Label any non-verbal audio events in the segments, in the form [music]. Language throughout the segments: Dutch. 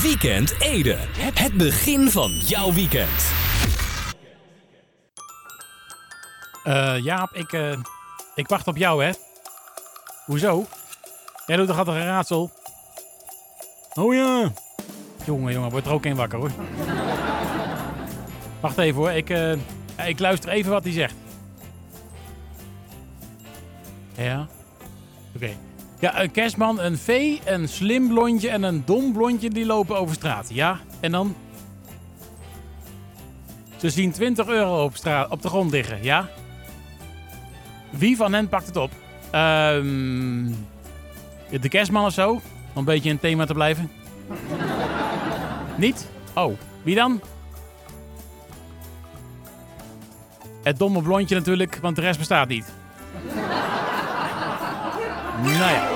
Weekend Ede. Het begin van jouw weekend. Eh Jaap, ik, eh, ik wacht op jou, hè? Hoezo? Jij doet toch altijd een raadsel? Oh ja. Jongen, jongen, wordt er ook een wakker, hoor. Wacht even, hoor. Ik, eh, ik luister even wat hij zegt. Ja? Oké. Ja, een kerstman, een vee, een slim blondje en een dom blondje die lopen over straat. Ja? En dan? Ze zien 20 euro op, straat, op de grond liggen, ja? Wie van hen pakt het op? Ehm, de kerstman of zo? Om een beetje in thema te blijven. Niet? Oh, wie dan? Het domme blondje natuurlijk, want de rest bestaat niet. nou ja.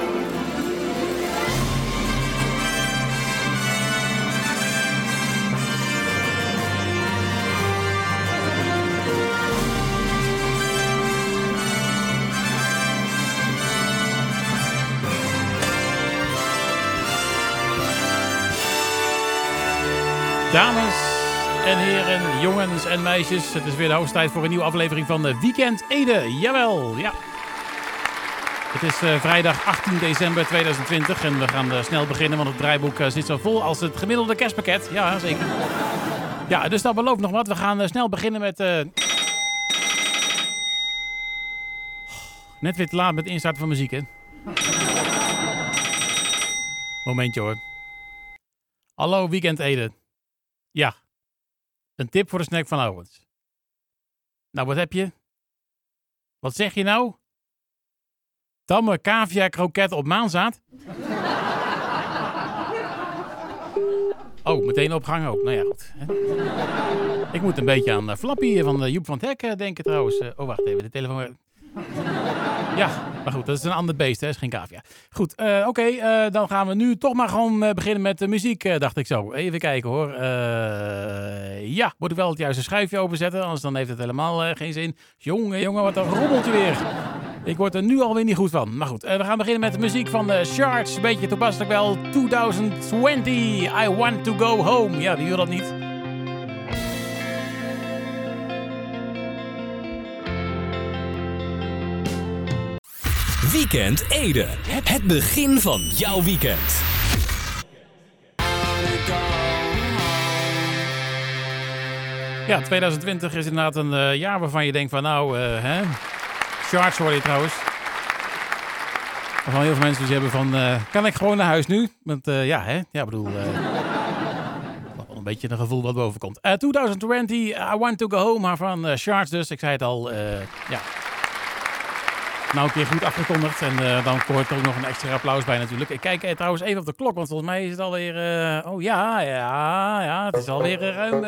Dames en heren, jongens en meisjes, het is weer de hoogste tijd voor een nieuwe aflevering van Weekend Ede. Jawel, ja. Het is eh, vrijdag 18 december 2020 en we gaan eh, snel beginnen, want het draaiboek eh, zit zo vol als het gemiddelde kerstpakket. Ja, zeker. Ja, dus dat belooft nog wat. We gaan snel beginnen met... eh, Net weer te laat met instarten van muziek, hè? Momentje hoor. Hallo, Weekend Ede. Ja. Een tip voor de snack van Owens. Nou, wat heb je? Wat zeg je nou? Tamme cavia kroket op maanzaad? Oh, meteen opgang ook. Nou ja, goed. Ik moet een beetje aan eh, Flappy van eh, Joep van het eh, denken trouwens. Oh, wacht even. De telefoon... Ja, maar goed, dat is een ander beest, hè? is geen cavia. Goed, eh, oké, eh, dan gaan we nu toch maar gewoon eh, beginnen met de muziek, dacht ik zo. Even kijken hoor. Ja, moet ik wel het juiste schuifje openzetten, anders dan heeft het helemaal geen zin. Jongen, jongen, wat een rommeltje weer. Ik word er nu alweer niet goed van. Maar goed, we gaan beginnen met de muziek van de Sharks. Een beetje toepasselijk wel. 2020, I want to go home. Ja, wie wil dat niet? Weekend Ede. Het begin van jouw weekend. Ja, 2020 is inderdaad een eh, jaar waarvan je denkt van nou, eh hè. Hoor je trouwens. Van heel veel mensen die hebben van, eh, kan ik gewoon naar huis nu? Want ja, hè. Ja, bedoel... een beetje een gevoel wat boven komt. Eh, 2020, I Want To Go Home, maar van Charts dus. Ik zei het al, ja. Nou een keer goed afgekondigd. En eh, dan hoort er ook nog een extra applaus bij natuurlijk. Ik kijk eh, trouwens even op de klok, want volgens mij is het alweer... eh, oh ja, ja, ja. Het is alweer ruim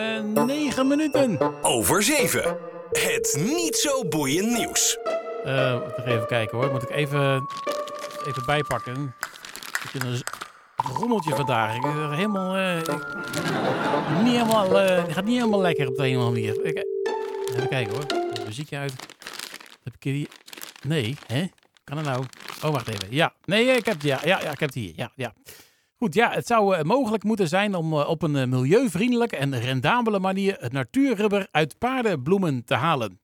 negen minuten. Over 7. Het niet zo boeiend nieuws. Ik even kijken hoor. Moet ik even, even bijpakken. Beetje een z- rommeltje vandaag. Ik ben helemaal... ik- niet helemaal... het gaat niet helemaal lekker op de een of andere manier. Ik- even kijken hoor. Muziekje uit. Heb ik hier... Nee, hè? Kan het nou? Oh, wacht even. Ja. Nee, ik heb, ja, ja, ja, ik heb het hier. Ja, ja. Goed, ja, het zou eh, mogelijk moeten zijn om eh, op een eh, milieuvriendelijke en rendabele manier het natuurrubber uit paardenbloemen te halen.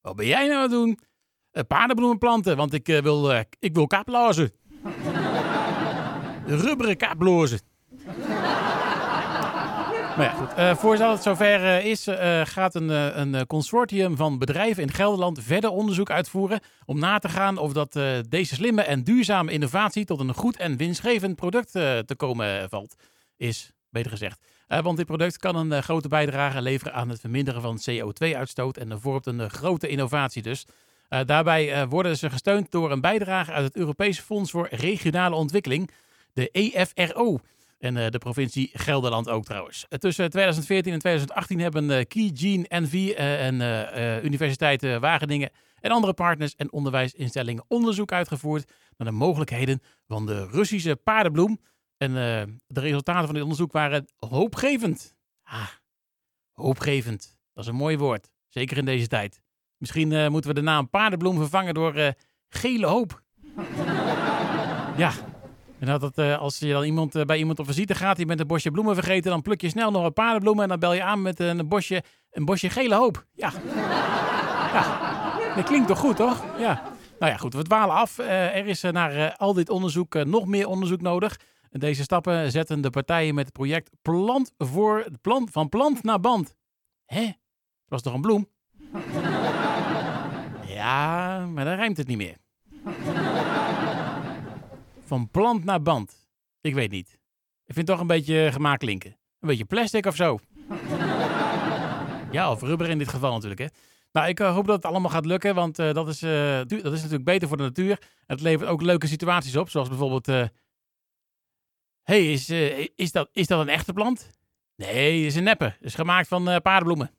Wat ben jij nou aan het doen? Paardenbloemen planten, want ik, wil, ik wil kaapblazen. [laughs] Rubberen. Maar ja, goed. Eh, voordat het zover eh, is, eh, gaat een, een consortium van bedrijven in Gelderland verder onderzoek uitvoeren om na te gaan of dat deze slimme en duurzame innovatie tot een goed en winstgevend product te komen valt. Is, beter gezegd. Want dit product kan een grote bijdrage leveren aan het verminderen van CO2-uitstoot en vormt een grote innovatie dus. Daarbij worden ze gesteund door een bijdrage uit het Europese Fonds voor Regionale Ontwikkeling, de EFRO. En eh, de provincie Gelderland ook trouwens. Eh, tussen 2014 en 2018 hebben uh, Keygene NV eh, en Universiteit Wageningen en andere partners en onderwijsinstellingen onderzoek uitgevoerd naar de mogelijkheden van de Russische paardenbloem. En de resultaten van dit onderzoek waren hoopgevend. Ah, hoopgevend. Dat is een mooi woord. Zeker in deze tijd. Misschien moeten we de naam paardenbloem vervangen door gele hoop. [laughs] ja, en dat eh, als je dan iemand, eh, bij iemand op visite gaat, die met een bosje bloemen vergeten, dan pluk je snel nog een paardenbloemen en dan bel je aan met een bosje, een bosje gele hoop. Ja. Dat klinkt toch goed, toch? Ja. Nou ja, goed, we dwalen af. Eh, er is naar al dit onderzoek nog meer onderzoek nodig. Deze stappen zetten de partijen met het project Plant voor plant, van plant naar band. Hè? Dat was toch een bloem? ja, maar dan rijmt het niet meer. Van plant naar band. Ik weet niet. Ik vind het toch een beetje gemaakt linken. Een beetje plastic of zo. [laughs] ja, of rubber in dit geval natuurlijk, hè. Nou, ik eh, hoop dat het allemaal gaat lukken, want eh, dat, is, eh, dat is natuurlijk beter voor de natuur. Het levert ook leuke situaties op, zoals bijvoorbeeld... eh hey, is, eh, is, dat, is dat een echte plant? Nee, het is een neppe. Het is gemaakt van eh, paardenbloemen.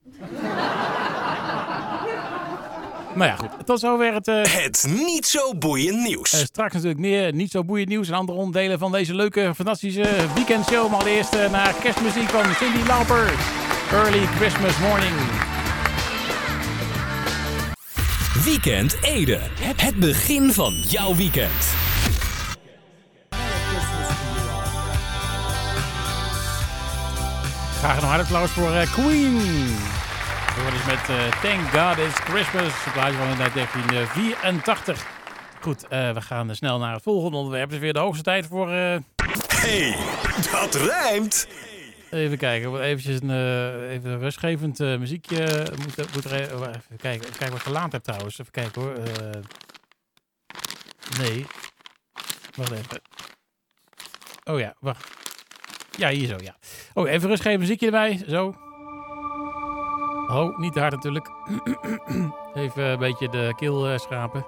Nou ja, goed. Tot zover het... eh, Het niet zo boeiend nieuws. eh, straks natuurlijk meer niet zo boeiend nieuws en andere onderdelen van deze leuke, fantastische weekendshow. Maar allereerst eh, naar kerstmuziek van Cindy Lauper. Early Christmas Morning. Weekend Ede. Het begin van jouw weekend. Graag een hard applaus voor Queen. We worden dus met eh, Thank God It's Christmas. Het plaatje van 1984. Goed, eh, we gaan snel naar het volgende onderwerp. Het is weer de hoogste tijd voor... eh, Hey, dat rijmt. Even kijken, eventjes een, even een rustgevend muziekje. Moet, moet er even kijken, even kijken wat ik gelaat heb trouwens. Even kijken hoor. Nee. Wacht even. Oh ja, wacht. Ja, hier zo, ja. Oh, even rustgevend muziekje erbij. Zo. Oh, niet hard natuurlijk. [clears throat] even een beetje de keel eh, schrapen.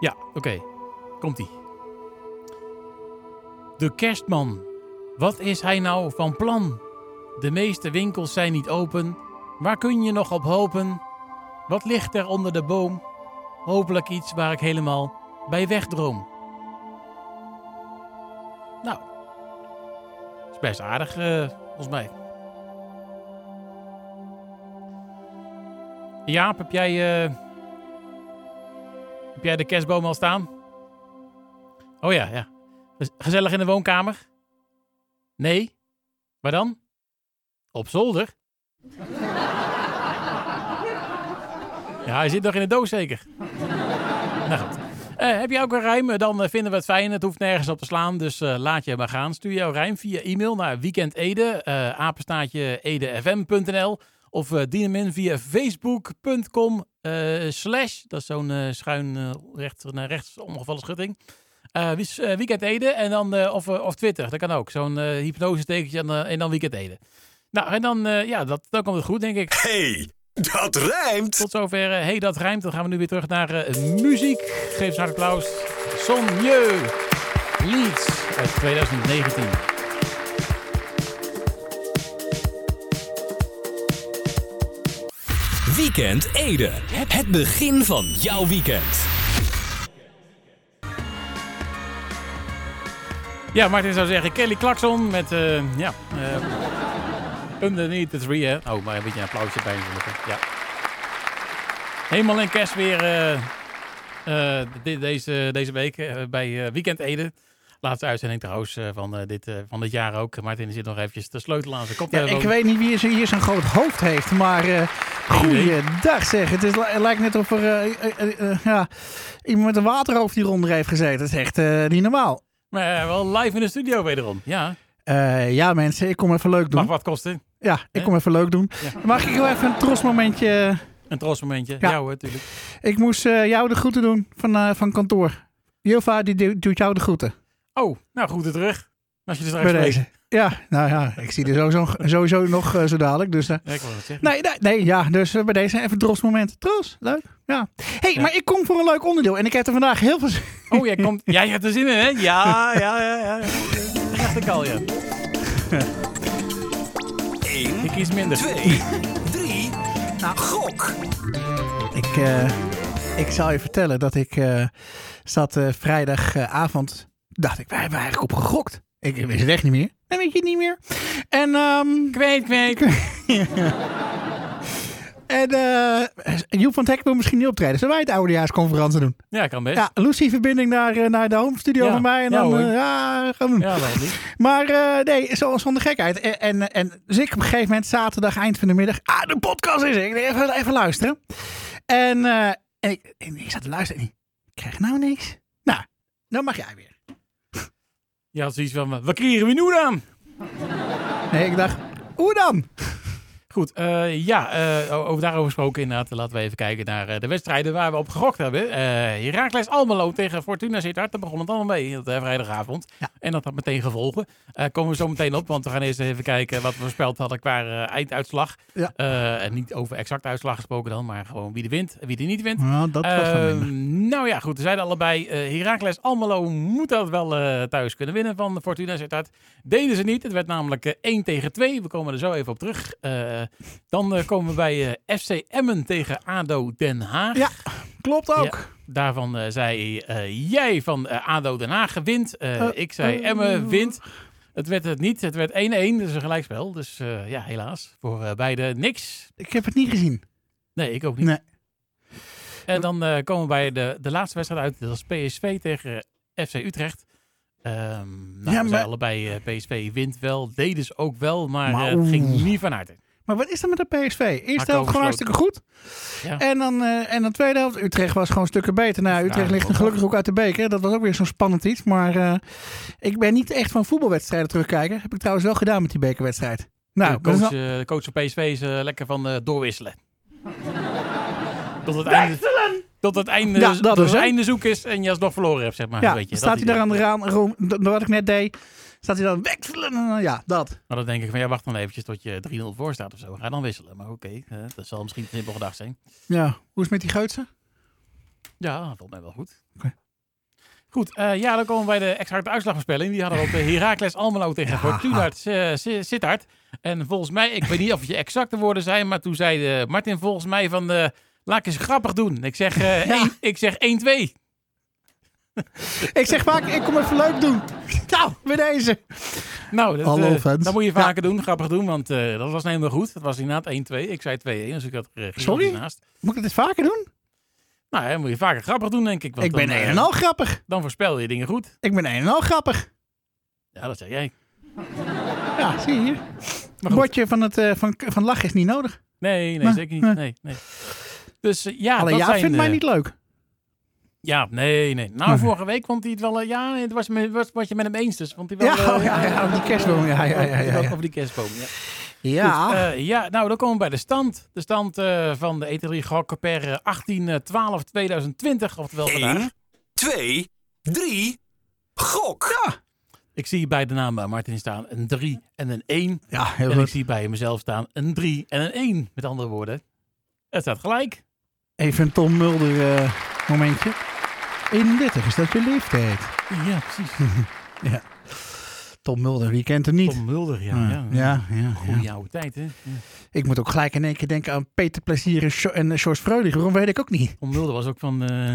Ja, oké. Komt-ie. De kerstman. Wat is hij nou van plan? De meeste winkels zijn niet open. Waar kun je nog op hopen? Wat ligt er onder de boom? Hopelijk iets waar ik helemaal bij wegdroom. Nou, is best aardig, eh, volgens mij. Jaap, heb jij, eh, heb jij de kerstboom al staan? Oh ja, ja. Gez- Gezellig in de woonkamer? Nee? Waar dan? Op zolder? [laughs] ja, hij zit nog in de doos zeker. nou. Eh, heb je ook een rijm? Dan eh, vinden we het fijn. Het hoeft nergens op te slaan, dus laat je maar gaan. Stuur jouw rijm via e-mail naar weekendede, eh apenstaatje edefm.nl of eh, dien hem in via facebook.com eh, slash, dat is zo'n eh, schuin recht, naar rechts omgevallen schutting, Weekend Ede en dan, of, of Twitter, dat kan ook. Zo'n hypnose tekentje en, en dan Weekend Ede. Nou, en dan, ja, dat, dan komt het goed, denk ik. Hey, dat rijmt. Tot zover. hey, dat rijmt. Dan gaan we nu weer terug naar muziek. Geef eens een applaus. Son Mieux. Leeds uit 2019. Weekend Ede. Het begin van jouw weekend. Ja, Martin zou zeggen Kelly Clarkson met, eh, ja, eh Underneath the Tree, hè. Oh, maar een beetje een applausje bij. Ja. Helemaal in kerst weer eh, eh, de- deze, deze week bij eh, Weekend Ede. Laatste uitzending trouwens van, eh, dit, eh, van dit jaar ook. Martin zit nog eventjes te sleutelen aan zijn Ja, koptelefoon. ik weet niet wie zo- hier zo'n groot hoofd heeft, maar eh goeiedag zeg. Het, is, het lijkt net of er eh, eh, eh, ja, iemand met een waterhoofd hier onder heeft gezeten. Het is echt niet normaal. Maar wel live in de studio wederom. Ja, ja mensen, ik kom even leuk doen. mag wat kosten. Ja, ik kom even leuk doen. Ja. Mag ik wel even een trosmomentje? Een trotsmomentje. Ja. Ja hoor, natuurlijk. Ik moest jou de groeten doen van, van kantoor. Jilva die do- doet jou de groeten. Oh, nou goed, terug. Als je Bij deze. Ja, nou ja, ik zie er sowieso, sowieso nog eh, zo dadelijk. Dus, eh, Ja, ik wil het zeggen. Nee, nee, nee, ja, dus eh, bij deze even een trosmoment. Tros, leuk. Ja. hey, Ja. maar ik kom voor een leuk onderdeel en ik heb er vandaag heel veel zin Oh, jij komt. [laughs] Jij hebt er zin in, hè? Ja, ja, ja, ja. Dat dacht ik al, ja. 1, Ik kies minder. 2, 3. Gok. Ik, eh, ik zal je vertellen dat ik eh, zat eh, vrijdagavond, dacht ik, wij hebben eigenlijk op gegokt. Ik wist het echt niet meer. Dan weet je het niet meer. En, ehm, Kweet, kweet. en [laughs] En eh Joep van Hek wil misschien niet optreden. Zullen wij het oudejaarsconferentie doen? Ja, kan best. Ja, Lucie verbinding naar, eh, naar de home studio Ja. van mij. En Ja, dan, eh, ja, gaan we doen. Ja? Maar eh, nee, zoals van de gekheid. En, en, en dus ik op een gegeven moment, zaterdag, eind van de middag. Ah, de podcast is er. Ik even, even luisteren. En, en ik, en ik zat te luisteren. En ik krijg nou niks. Nou, dan mag jij weer. Had zoiets van, wat krijgen we nu dan? Ik dacht, hoe dan? Goed, eh, ja, eh, over daarover gesproken inderdaad. Laten we even kijken naar eh, de wedstrijden waar we op gegokt hebben. Heracles Almelo tegen Fortuna Sittard. Daar begon het allemaal mee, dat, eh, vrijdagavond. Ja. En dat had meteen gevolgen. Komen we zo meteen op, want we gaan eerst even kijken wat we voorspeld hadden qua einduitslag. Ja. En niet over exacte uitslag gesproken dan, maar gewoon wie er wint en wie er niet wint. Nou, dat Ehm, nou ja, goed. We zeiden allebei, Heracles Almelo moet dat wel thuis kunnen winnen van Fortuna Sittard. Deden ze niet. Het werd namelijk eh, 1 tegen 2. We komen er zo even op terug. Dan eh, komen we bij eh, FC Emmen tegen ADO Den Haag. Ja. Klopt ook. Daarvan eh, zei eh, jij van eh, ADO Den Haag wint. Eh, Eh, ik zei eh, Emmen wint. Het werd het niet. Het werd 1-1. Dus een gelijkspel. Dus eh, ja, helaas. Voor eh, beide niks. Ik heb het niet gezien. Nee, ik ook niet. Nee. En dan eh, komen we bij de, de laatste wedstrijd uit. Dat is PSV tegen eh, FC Utrecht. Ehm nou, Ja, maar- allebei eh, PSV wint wel. Deden ze ook wel, maar, Maar eh, het ging niet van harte. Maar wat is er met de PSV? Eerste helft gewoon hartstikke goed. Ja. En dan eh, en de tweede helft, Utrecht was gewoon stukken beter. Nou, Utrecht dat ligt was gelukkig ook uit de beker. Dat was ook weer zo'n spannend iets. Maar eh, ik ben niet echt van voetbalwedstrijden terugkijken. Heb ik trouwens wel gedaan met die bekerwedstrijd. Nou, de, dat coach, eh, de coach van PSV is lekker van doorwisselen. [laughs] Tot het einde, tot het einde, Ja, dat tot het einde zoek is en je alsnog verloren hebt, zeg maar. ja, weet je, staat hij dat daar aan de d- wat ik net deed, staat hij dan wegvullen. En dan- Ja, dat. Maar dan denk ik van, ja, wacht dan eventjes tot je 3-0 voor staat of zo. Ga dan wisselen. Maar oké, eh, dat zal misschien te simpel gedacht zijn. Ja, hoe is het met die Geutsen? Ja, volgens mij wel goed. Oké. Goed, eh, ja, dan komen we bij de exacte uitslagvoorspelling. Die hadden we op de Heracles Almelo tegen. Fortuna uh, Sittard. En volgens mij, ik weet niet of het je exacte woorden zijn, maar toen zei eh, Martin volgens mij van, eh, laat ik eens grappig doen. Ik zeg, eh, [laughs] Ja. één- ik zeg 1-2. [laughs] Ik zeg vaak, ik kom even leuk doen. Nou, bij deze. Nou, dat, Hallo, eh, fans. dat moet je Ja. vaker doen, grappig doen, want eh, dat was helemaal goed. Dat was inderdaad 1-2. Ik zei 2-1, dus ik had er uh, Sorry? naast. Moet ik dit vaker doen? Nou, dan moet je vaker grappig doen, denk ik. want ik ben dan, een eh, en al grappig. Dan voorspel je dingen goed. Ik ben een en al grappig. Ja, dat zeg jij. Ja, zie je hier. Een bordje van, het, eh, van, van lachen is niet nodig. Nee, nee, Maar, zeker niet. eh. Nee, nee. Dus eh, ja, Alleen dat ja, zijn, vindt mij eh, niet leuk. Ja, nee, nee. Nou, Nee. vorige week vond hij het wel... eh, ja, het was, was wat je met hem eens. Dus vond hij wel... Ja, eh, oh, [laughs] ja, ja, over die kerstboom. Ja, ja, ja, ja, ja. Over die kerstboom, ja. Ja, Goed, eh, ja, nou, dan komen we bij de stand. De stand eh, van de E3 gokken per eh, 18-12-2020, oftewel vandaag. 1, 2, 3, gok! Ik zie bij de naam eh, Martin staan een 3 en een 1. ja heel En ik goed. zie bij mezelf staan een 3 en een 1. Met andere woorden, het staat gelijk. Even een Tom Mulder eh, momentje. 31 is dat je leeftijd. Ja, precies. [laughs] Tom Mulder, wie kent hem niet? Tom Mulder, ja. Ah, ja, ja, ja, Goeie ja. oude tijd, hè? Ja. Ik moet ook gelijk in één keer denken aan Peter Plezier en, Sjo- en eh, George. Waarom weet ik ook niet. Tom Mulder was ook van... eh,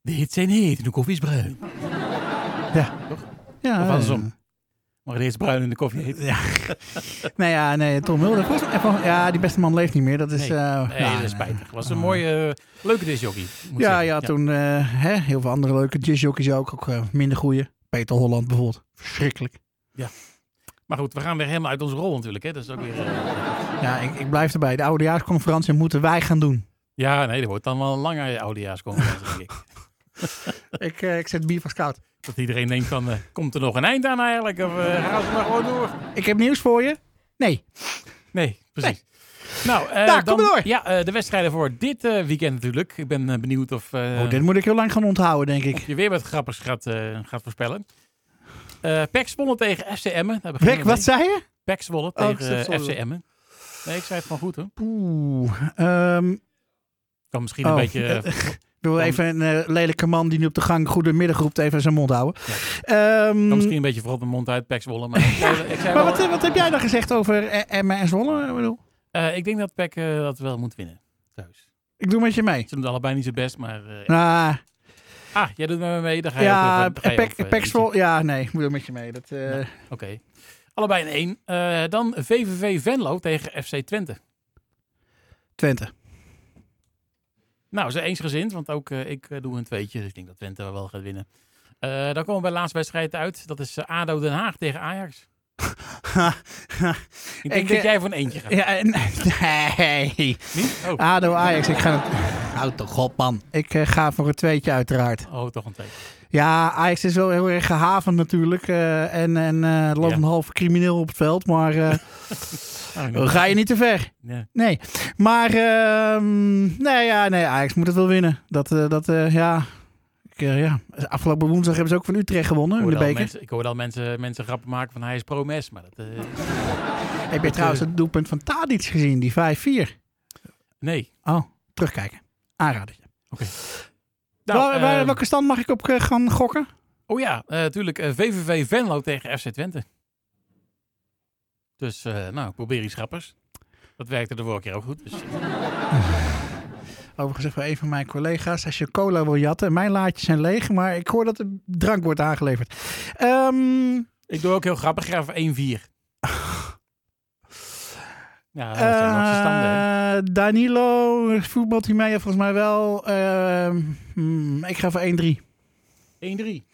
de hits zijn heet en de koffie is bruin. Ja, Of andersom. Eh, Maar de hits bruin en de koffie heet. Ja. [laughs] nee, ja, nee, Tom Mulder. Ja, die beste man leeft niet meer. Dat is... Nee, eh, Nee, ja, dat is spijtig. was een mooie, eh, leuke moet ik Ja, zeggen. ja, toen eh, hè, heel veel andere leuke jazzjockeys ook. Ook minder goeie. Peter Holland bijvoorbeeld. Verschrikkelijk. Maar goed, we gaan weer helemaal uit onze rol natuurlijk. Hè? Dat is ook weer... Ja, ik, ik blijf erbij. De oudejaarsconferentie moeten wij gaan doen. Ja, nee, dat wordt dan wel een lange oudejaarsconferentie, denk ik. [laughs] ik, eh, ik zet bier van scout. Dat iedereen denkt van, eh, komt er nog een eind aan eigenlijk? Of eh, gaan ze maar gewoon door? Ik heb nieuws voor je. Nee. Nee, precies. Nou, eh, kom dan, maar door. Ja, eh, de wedstrijden voor dit eh, weekend natuurlijk. Ik ben eh, benieuwd of, eh, oh, dit moet ik heel lang gaan onthouden, denk of ik. je weer wat grappigs gaat, eh, gaat voorspellen. Eh PEC Zwolle tegen FC Emmen. Wat zei je? PEC Zwolle Oh, tegen eh. FC Emmen. Nee, ik zei het gewoon goed hoor. Oeh. ehm, Kan misschien een Oh, beetje... [laughs] eh, wil even een eh, lelijke man die nu op de gang goedemiddag roept even zijn mond houden. Ehm, misschien een beetje vooral de mond uit PEC Zwolle. Maar, ik zei maar wel- wat, wat heb jij dan gezegd over eh, Emmen en Zwolle? Ik bedoel, eh, ik denk dat eh, dat wel moet winnen. Thuis. ik doe met je mee. Ze doen het allebei niet zo best, maar... eh, Nou, Ah, jij doet met me mee. Dan ga je ja, ook... even- Pek- eh, Pek Zwolle- ja, nee, ik moet ook met je mee. Dat, eh, Ja. Oké. Allebei een 1. Eh, dan VVV Venlo tegen FC Twente. Twente. Nou, ze eensgezind, want ook eh, ik eh, doe een tweetje. Dus ik denk dat Twente wel gaat winnen. Eh, dan komen we bij de laatste wedstrijd uit. Dat is ADO Den Haag tegen Ajax. [laughs] Ik denk Ik, dat jij voor een eentje gaat. ja, en- [laughs] nee. Oh. ADO Ajax. Ik ga het... Houd toch op, man. Ik ga voor een tweetje uiteraard. oh, toch een twee. Ja, Ajax is wel heel erg gehavend natuurlijk. eh, en en eh, loopt Ja. een halve crimineel op het veld. Maar eh, [laughs] Oh, ga je niet te ver. nee. Nee. Maar ehm, nee, ja, nee, Ajax moet het wel winnen. Dat, dat ja... Ik, ja. Afgelopen woensdag hebben ze ook van Utrecht gewonnen Ik in de beker. mensen, ik hoorde al mensen, mensen grappen maken van hij is pro-mes. Maar dat, [laughs] Heb je trouwens het doelpunt van Tadic gezien? Die 5-4. nee. Oh, terugkijken. Aanradertje. Nou, Waar- waar- eh, welke stand mag ik op eh, gaan gokken? Oh ja, natuurlijk. VVV Venlo tegen FC Twente. Dus, eh, nou, probeer iets grappers. Dat werkte de vorige keer ook goed. Dus, [laughs] Overigens even een van mijn collega's. Als je cola wil jatten. Mijn laadjes zijn leeg. Maar ik hoor dat er drank wordt aangeleverd. Ehm, ik doe ook heel grappig. Ik voor 1-4. Ja, dat zijn nog zijn standen. eh, Danilo voetbalt hij mee volgens mij wel. Ehm, hmm, ik ga voor 1-3. 1-3.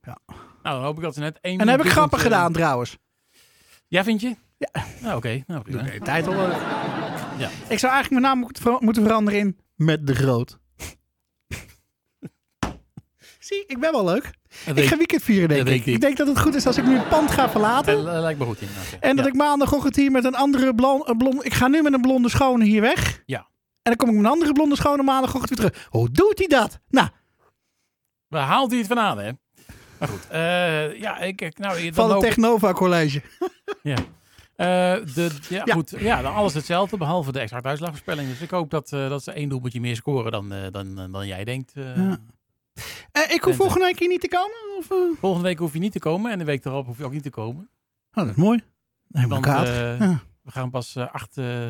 Ja. Nou, dan hoop ik dat ze net 1 En dan heb ik grappig gedaan trouwens. Ja, vind je? Ja. Nou, oké. Nou, prima. De tijd al. eh. Ja. Ik zou eigenlijk mijn naam moeten veranderen in Met de Groot. [laughs] Zie, ik ben wel leuk. Dat Ik ga weekend vieren, denk dat ik. ik. Denk dat het goed is als ik nu het pand ga verlaten. Eh, lijkt me goed inderdaad. ja. En dat Ja. ik maandagochtend hier met een andere blond, blond... Ik ga nu met een blonde schone hier weg. Ja. En dan kom ik met een andere blonde schone maandagochtend weer terug. Hoe doet hij dat? Nou, Waar haalt hij het vandaan, hè? Maar goed. eh, ja, ik... Nou, dan van het ik- Technova College. [laughs] Ja. Eh, de, ja, Ja. goed. Ja, dan alles hetzelfde, behalve de exacte uitslagvoorspelling. Dus ik hoop dat, dat ze één doelpuntje meer scoren dan, dan, dan jij denkt. Ja. Ik hoef volgende week hier niet te komen? Of, eh? Volgende week hoef je niet te komen en de week erop hoef je ook niet te komen. Oh, dat is mooi. Nee, Want eh, Ja. we gaan pas eh, 8 eh,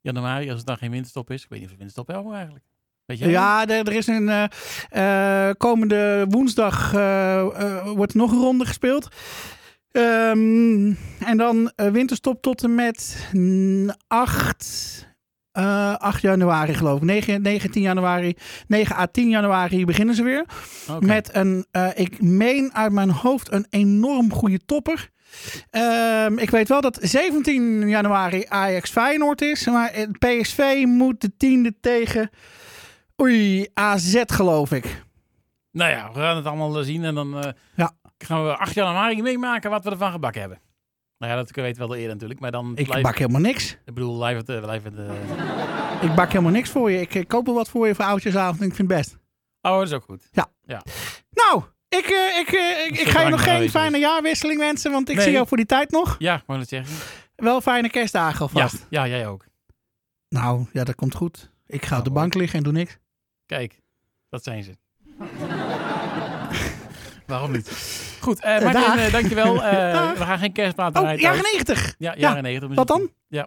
januari, als het dan geen winterstop is. Ik weet niet of het winterstop hebben eigenlijk. Weet jij? Ja, er, er is een komende woensdag wordt nog een ronde gespeeld. Ehm, en dan winterstop tot en met mm, 8, eh 8 januari geloof ik. 9, 19 januari, 9 à 10 januari beginnen ze weer. Met een, eh, ik meen uit mijn hoofd, een enorm goede topper. Ehm, ik weet wel dat 17 januari Ajax Feyenoord is. Maar PSV moet de tiende tegen oei, AZ geloof ik. Nou ja, we gaan het allemaal eh, zien en dan eh, Ja. gaan we 8 januari meemaken wat we ervan gebakken hebben. Nou ja, dat weten we wel eerder natuurlijk. Maar dan Ik live- bak helemaal niks. ik bedoel, live het, eh, live het, eh, [laughs] Ik bak helemaal niks voor je. Ik, ik koop wel wat voor je voor oudjesavond en ik vind het best. Oh, dat is ook goed. Nou, ik, eh, ik, eh, ik, ik ga je nog geen fijne jaarwisseling wensen, want ik Nee. zie jou voor die tijd nog. Ja, ik wou het zeggen. Wel fijne kerstdagen Ja, alvast. ja, jij ook. Nou, ja, dat komt goed. Ik ga op de bank liggen en doe niks. Kijk, dat zijn ze. Waarom niet? Goed, eh Martin, dag. eh, dankjewel. Eh, [laughs] Dag. we gaan geen kerstplaat Oh, draaien jaren thuis. 90. Ja, Ja, jaren 90. Wat dan? Ja.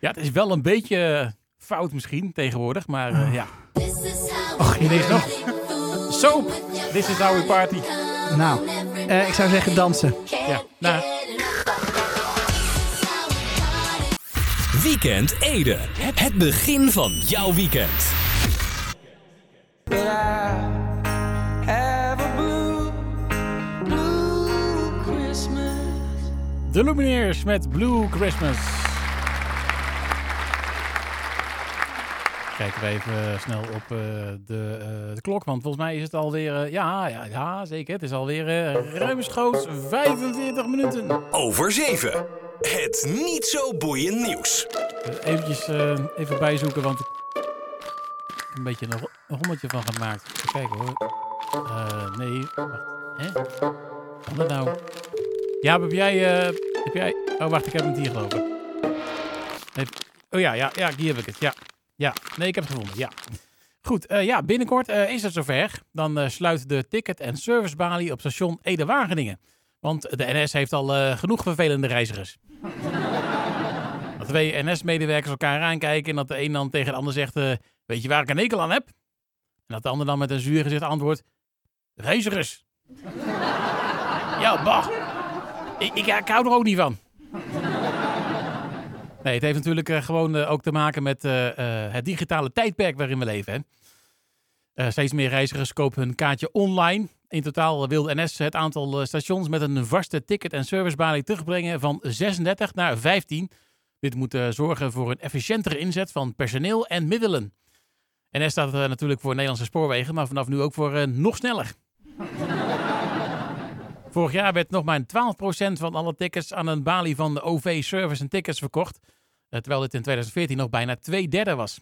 ja, het is wel een beetje eh, fout misschien tegenwoordig, maar Oh. eh, ja. Och, hier is nog. Soap, this is how we party. Nou, eh, ik zou zeggen dansen. Ja, nou, Weekend Ede. Het begin van jouw weekend. De Lumineers met Blue Christmas. Kijken we even snel op eh, de, eh, de klok, want volgens mij is het alweer... eh, ja, ja, ja, zeker. Het is alweer ruimschoots 45 minuten. Over 7. Het niet zo boeiend nieuws. Eventjes even bijzoeken, want ik heb een beetje een, ro- een rommeltje van gemaakt. Even kijken hoor. Nee, wacht. Hè? Kan dat nou? Ja, heb jij, eh, heb jij... Oh, wacht, ik heb hem hier gelopen. Oh ja, ja, ja, hier heb ik het. Ja, ja. Nee, ik heb het gevonden. Ja. Goed, eh, ja, binnenkort eh, is het zover. Dan sluit de ticket- en servicebalie op station Ede-Wageningen. Want de NS heeft al genoeg vervelende reizigers. [laughs] Dat twee NS-medewerkers elkaar aankijken en dat de een dan tegen de ander zegt: Weet je waar ik een hekel aan heb? En dat de ander dan met een zuur gezicht antwoordt: Reizigers. [laughs] ja, bah. Ik, ik, hou er ook niet van. Nee, het heeft natuurlijk eh, gewoon eh, ook te maken met eh, het digitale tijdperk waarin we leven. Hè? Steeds meer reizigers kopen hun kaartje online. In totaal wil NS het aantal stations met een vaste ticket- en servicebalie terugbrengen van 36 naar 15. Dit moet zorgen voor een efficiëntere inzet van personeel en middelen. NS staat natuurlijk voor Nederlandse spoorwegen, maar vanaf nu ook voor nog sneller. Vorig jaar werd nog maar 12% van alle tickets aan een balie van de OV Service en Tickets verkocht. eh, Terwijl dit in 2014 nog bijna twee derde was.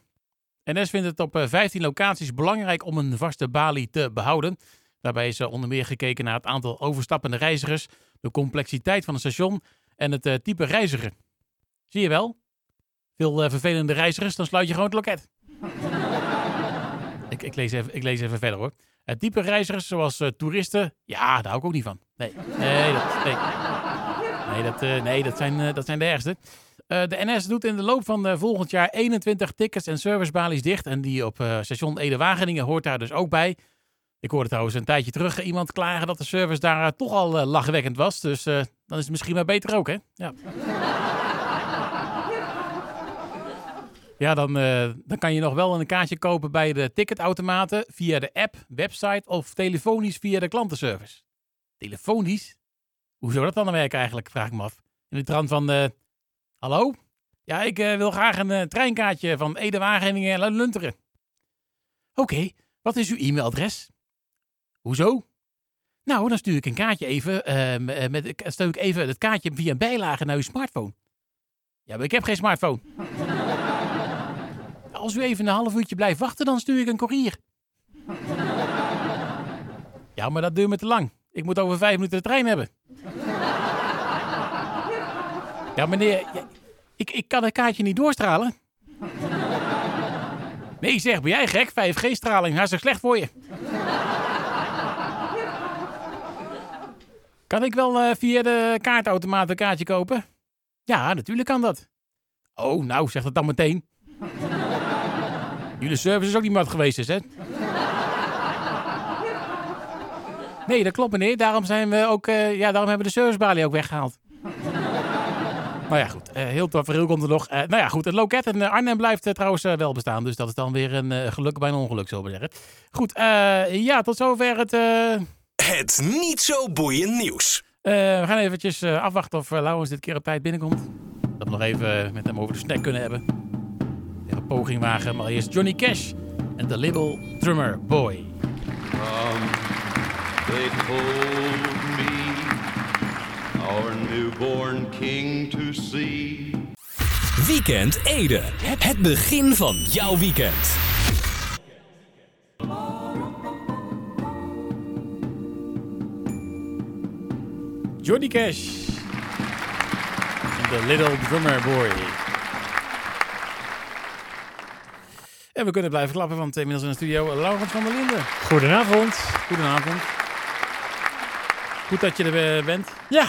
NS vindt het op eh, 15 locaties belangrijk om een vaste balie te behouden. Daarbij is er onder meer gekeken naar het aantal overstappende reizigers, de complexiteit van het station en het eh, type reiziger. Zie je wel? Veel eh, vervelende reizigers, dan sluit je gewoon het loket. Ik, lees even, ik lees even verder hoor. Het type reizigers zoals eh, toeristen, ja, daar hou ik ook niet van. Nee, nee, dat, nee. Nee, dat, eh, nee, dat, zijn, dat zijn de ergste. De NS doet in de loop van volgend jaar 21 tickets en servicebalies dicht. En die op station Ede-Wageningen hoort daar dus ook bij. Ik hoorde trouwens een tijdje terug iemand klagen dat de service daar toch al lachwekkend was. Dus dan is het misschien maar beter ook, hè? Ja. Ja, dan, eh, dan kan je nog wel een kaartje kopen bij de ticketautomaten via de app, website of telefonisch via de klantenservice. Telefonisch? Hoe zou dat dan werken eigenlijk, vraag ik me af. In de trant van, eh, hallo? Ja, ik eh, wil graag een treinkaartje van Ede Wageningen naar Lunteren. Oké, wat is uw e-mailadres? Hoezo? Nou, dan stuur ik een kaartje even, eh, m- eh, met, stuur ik even het kaartje via een bijlage naar uw smartphone. Ja, maar ik heb geen smartphone. Als u even een half uurtje blijft wachten, dan stuur ik een koerier. Ja, maar dat duurt me te lang. Ik moet over vijf minuten de trein hebben. Ja, meneer, ik, ik kan het kaartje niet doorstralen. Nee, zeg, ben jij gek? 5G-straling, hartstikke slecht voor je. Kan ik wel eh, via de kaartautomaat een kaartje kopen? Ja, natuurlijk kan dat. Oh, nou, zeg dat dan meteen. Jullie service is ook niet mat geweest, is hè? Nee, dat klopt, meneer. Daarom zijn we ook, eh, ja, daarom hebben we de servicebalie ook weggehaald. nou ja, goed. eh, heel tafereel komt er nog. Eh, nou ja, goed. Het loket in Arnhem blijft trouwens wel bestaan. Dus dat is dan weer een geluk bij een ongeluk, zullen we zeggen. Goed, eh, ja, tot zover het... eh, Het niet zo boeiend nieuws. eh, we gaan eventjes afwachten of uh, Lauwens dit keer op tijd binnenkomt. Dat we nog even met hem over de snack kunnen hebben. Poging wagen. Maar eerst Johnny Cash en The Little Drummer Boy. They told me our newborn king to see. Weekend Ede. Het het begin van jouw weekend. Johnny Cash. En The Little Drummer Boy. En we kunnen blijven klappen, want inmiddels in de studio Laurens van der Linden. Goedenavond. Goedenavond. Goed dat je er eh, bent. Ja,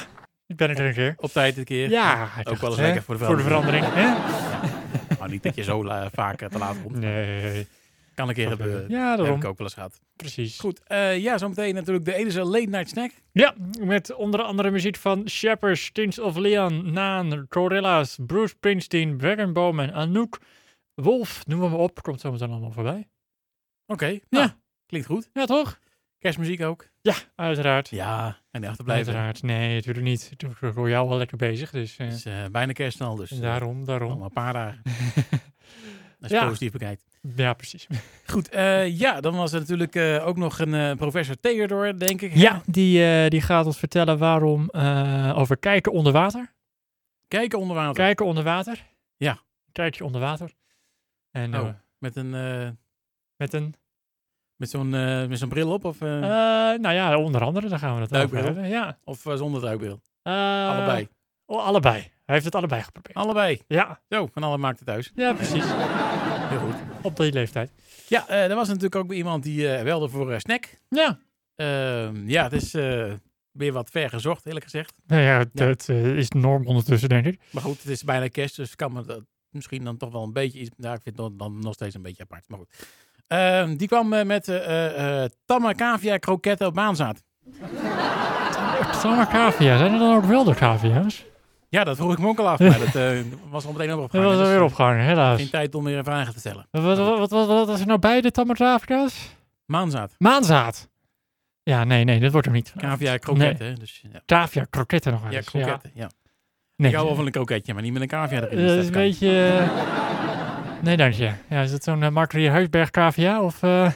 ik ben er een keer. Op tijd dit keer. Ja, ook wel eens lekker voor de Voor de verandering. hè? Niet dat je zo la- vaak eh, te laat komt. Nee. Kan een keer gebeuren. Ja, Dat heb daarom. ik ook wel eens gehad. Precies. Goed, eh, ja, zometeen natuurlijk de Edese Late Night Snack. Ja, met onder andere muziek van Shepard, Tins of Leon, Naan, Gorillaz, Bruce Springsteen, Dragon Bowman, Anouk, Wolf, noem maar op. Komt zometeen allemaal voorbij. Oké, Ja. nou, klinkt goed. Ja, toch? Kerstmuziek ook. Ja, uiteraard. Ja, en de achterblijven. Uiteraard. Nee, natuurlijk niet. Ik voor jou wel lekker bezig, dus eh, Het is eh, bijna kerst al, dus eh, daarom, nog daarom. maar een paar dagen. [laughs] Als je Ja. positief bekijkt. Ja, precies. [laughs] Goed, ja, dan was er natuurlijk ook nog een professor Theodor, denk ik. Ja, die, die gaat ons vertellen waarom over kijken onder water. Kijken onder water. Kijken onder water. Ja. Kijkje onder water. En Oh, eh, met een... eh, met een... met zo'n eh, met zo'n bril op of, nou ja, onder andere, daar gaan we het over Duikbril? hebben. Ja. of zonder duikbril? Allebei. oh, allebei. Hij heeft het allebei geprobeerd. Allebei. Ja, Zo, van alle markten thuis. ja precies. Heel goed. Op die leeftijd. Ja, eh, er was natuurlijk ook iemand die eh welde voor eh, snack. Ja. Ehm, ja, het is weer wat ver gezocht, eerlijk gezegd. Nou ja, het, Ja. het, is norm ondertussen, denk ik. Maar goed, het is bijna kerst, dus kan me dat misschien dan toch wel een beetje iets... Nou, ik vind het dan, nog steeds een beetje apart, maar goed. Ehm, die kwam eh, met eh eh tamme cavia kroketten op maanzaad. [laughs] Tamme cavia. Zijn er dan ook wilde cavia's? Ja, dat vroeg ik me ook al af. Maar dat [laughs] was al meteen over Dat opgehangen. was dus, alweer eh, opgehangen, helaas. Geen tijd om weer vragen te stellen. Wat, wat, wat, er nou bij de Tamarafrica's? Maanzaad. Maanzaad. Ja, nee, nee, dat wordt hem niet. Cavia kroketten. Dus, ja, Cavia, kroketten nog wel ja eens. kroketten. Ja. Nee, Ik hou wel van een kroketje, maar niet met een cavia erin. dat dus is een beetje... eh, Nee, dank je. Ja, is het zo'n uh, Mark Huisberg cavia? Of, eh,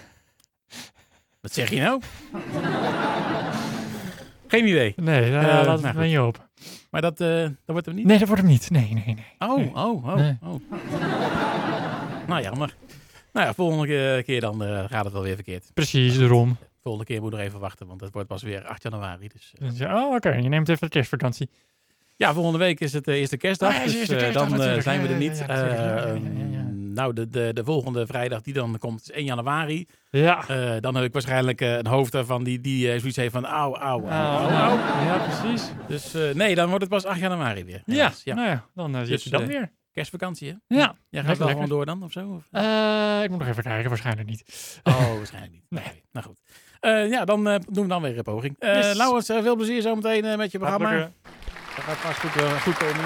Wat zeg je nou? Geen idee. Nee, daar Eh, laat nou je op. Maar dat, eh, dat wordt hem niet? Nee, dat wordt hem niet. Nee, nee, nee. Oh, Nee. oh, oh, Nee. oh. nou, jammer. Nou ja, volgende eh, keer dan eh, gaat het wel weer verkeerd. Precies, daarom. Volgende keer moet er even wachten, want het wordt pas weer 8 januari. Dus, eh. Dus, oh, oké. Je neemt even de kerstvakantie. Ja, volgende week is het de eerste kerstdag. Ah, ja, is de dus eerste eh, kerstdag dan eh, natuurlijk. zijn we er niet. Eh. Nou, de, de, de volgende vrijdag die dan komt is 1 januari. Ja. Eh, dan heb ik waarschijnlijk eh, een hoofd daarvan die, die eh, zoiets heeft van auw, auw, auw, Oh. Ja, precies. Dus eh, nee, dan wordt het pas 8 januari weer. Ja, ja. nou ja, dan uh, Dus, je dan eh, weer. Kerstvakantie, hè? Ja, Jij gaat lekker, wel gewoon door dan, of zo? Of? Eh, ik moet nog even kijken, waarschijnlijk niet. Oh, [laughs] waarschijnlijk niet. Nee. Nou goed. Eh, ja, dan eh, doen we dan weer een poging. Eh Yes. Laurens, eh, veel plezier zometeen eh, met je programma. Dat gaat vast goed, eh, goed komen.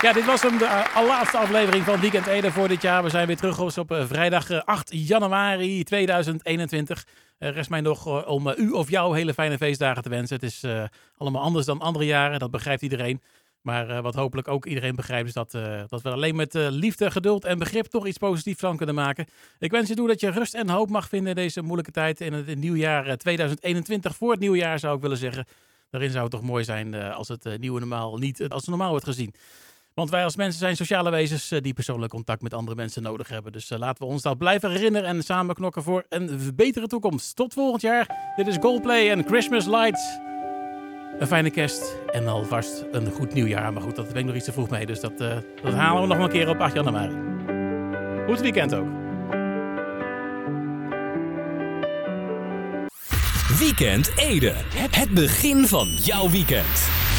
Ja, dit was hem, de allerlaatste aflevering van Weekend Ede voor dit jaar. We zijn weer terug op, eh, vrijdag eh, 8 januari 2021. Er rest mij nog om u of jou hele fijne feestdagen te wensen. Het is allemaal anders dan andere jaren, dat begrijpt iedereen. Maar wat hopelijk ook iedereen begrijpt is dat, dat we alleen met liefde, geduld en begrip toch iets positiefs van kunnen maken. Ik wens je toe dat je rust en hoop mag vinden in deze moeilijke tijd. In het nieuwjaar eh, 2021, voor het nieuwjaar zou ik willen zeggen. Daarin zou het toch mooi zijn eh, als het eh, nieuwe normaal niet eh, als normaal wordt gezien. Want wij als mensen zijn sociale wezens die persoonlijk contact met andere mensen nodig hebben. Dus laten we ons dat blijven herinneren en samen knokken voor een betere toekomst. Tot volgend jaar. Dit is Goldplay en Christmas Lights. Een fijne kerst en alvast een goed nieuwjaar. Maar goed, dat ben ik nog iets te vroeg mee. Dus dat, dat halen we nog een keer op 8 januari. Goed weekend ook. Weekend Ede. Het begin van jouw weekend.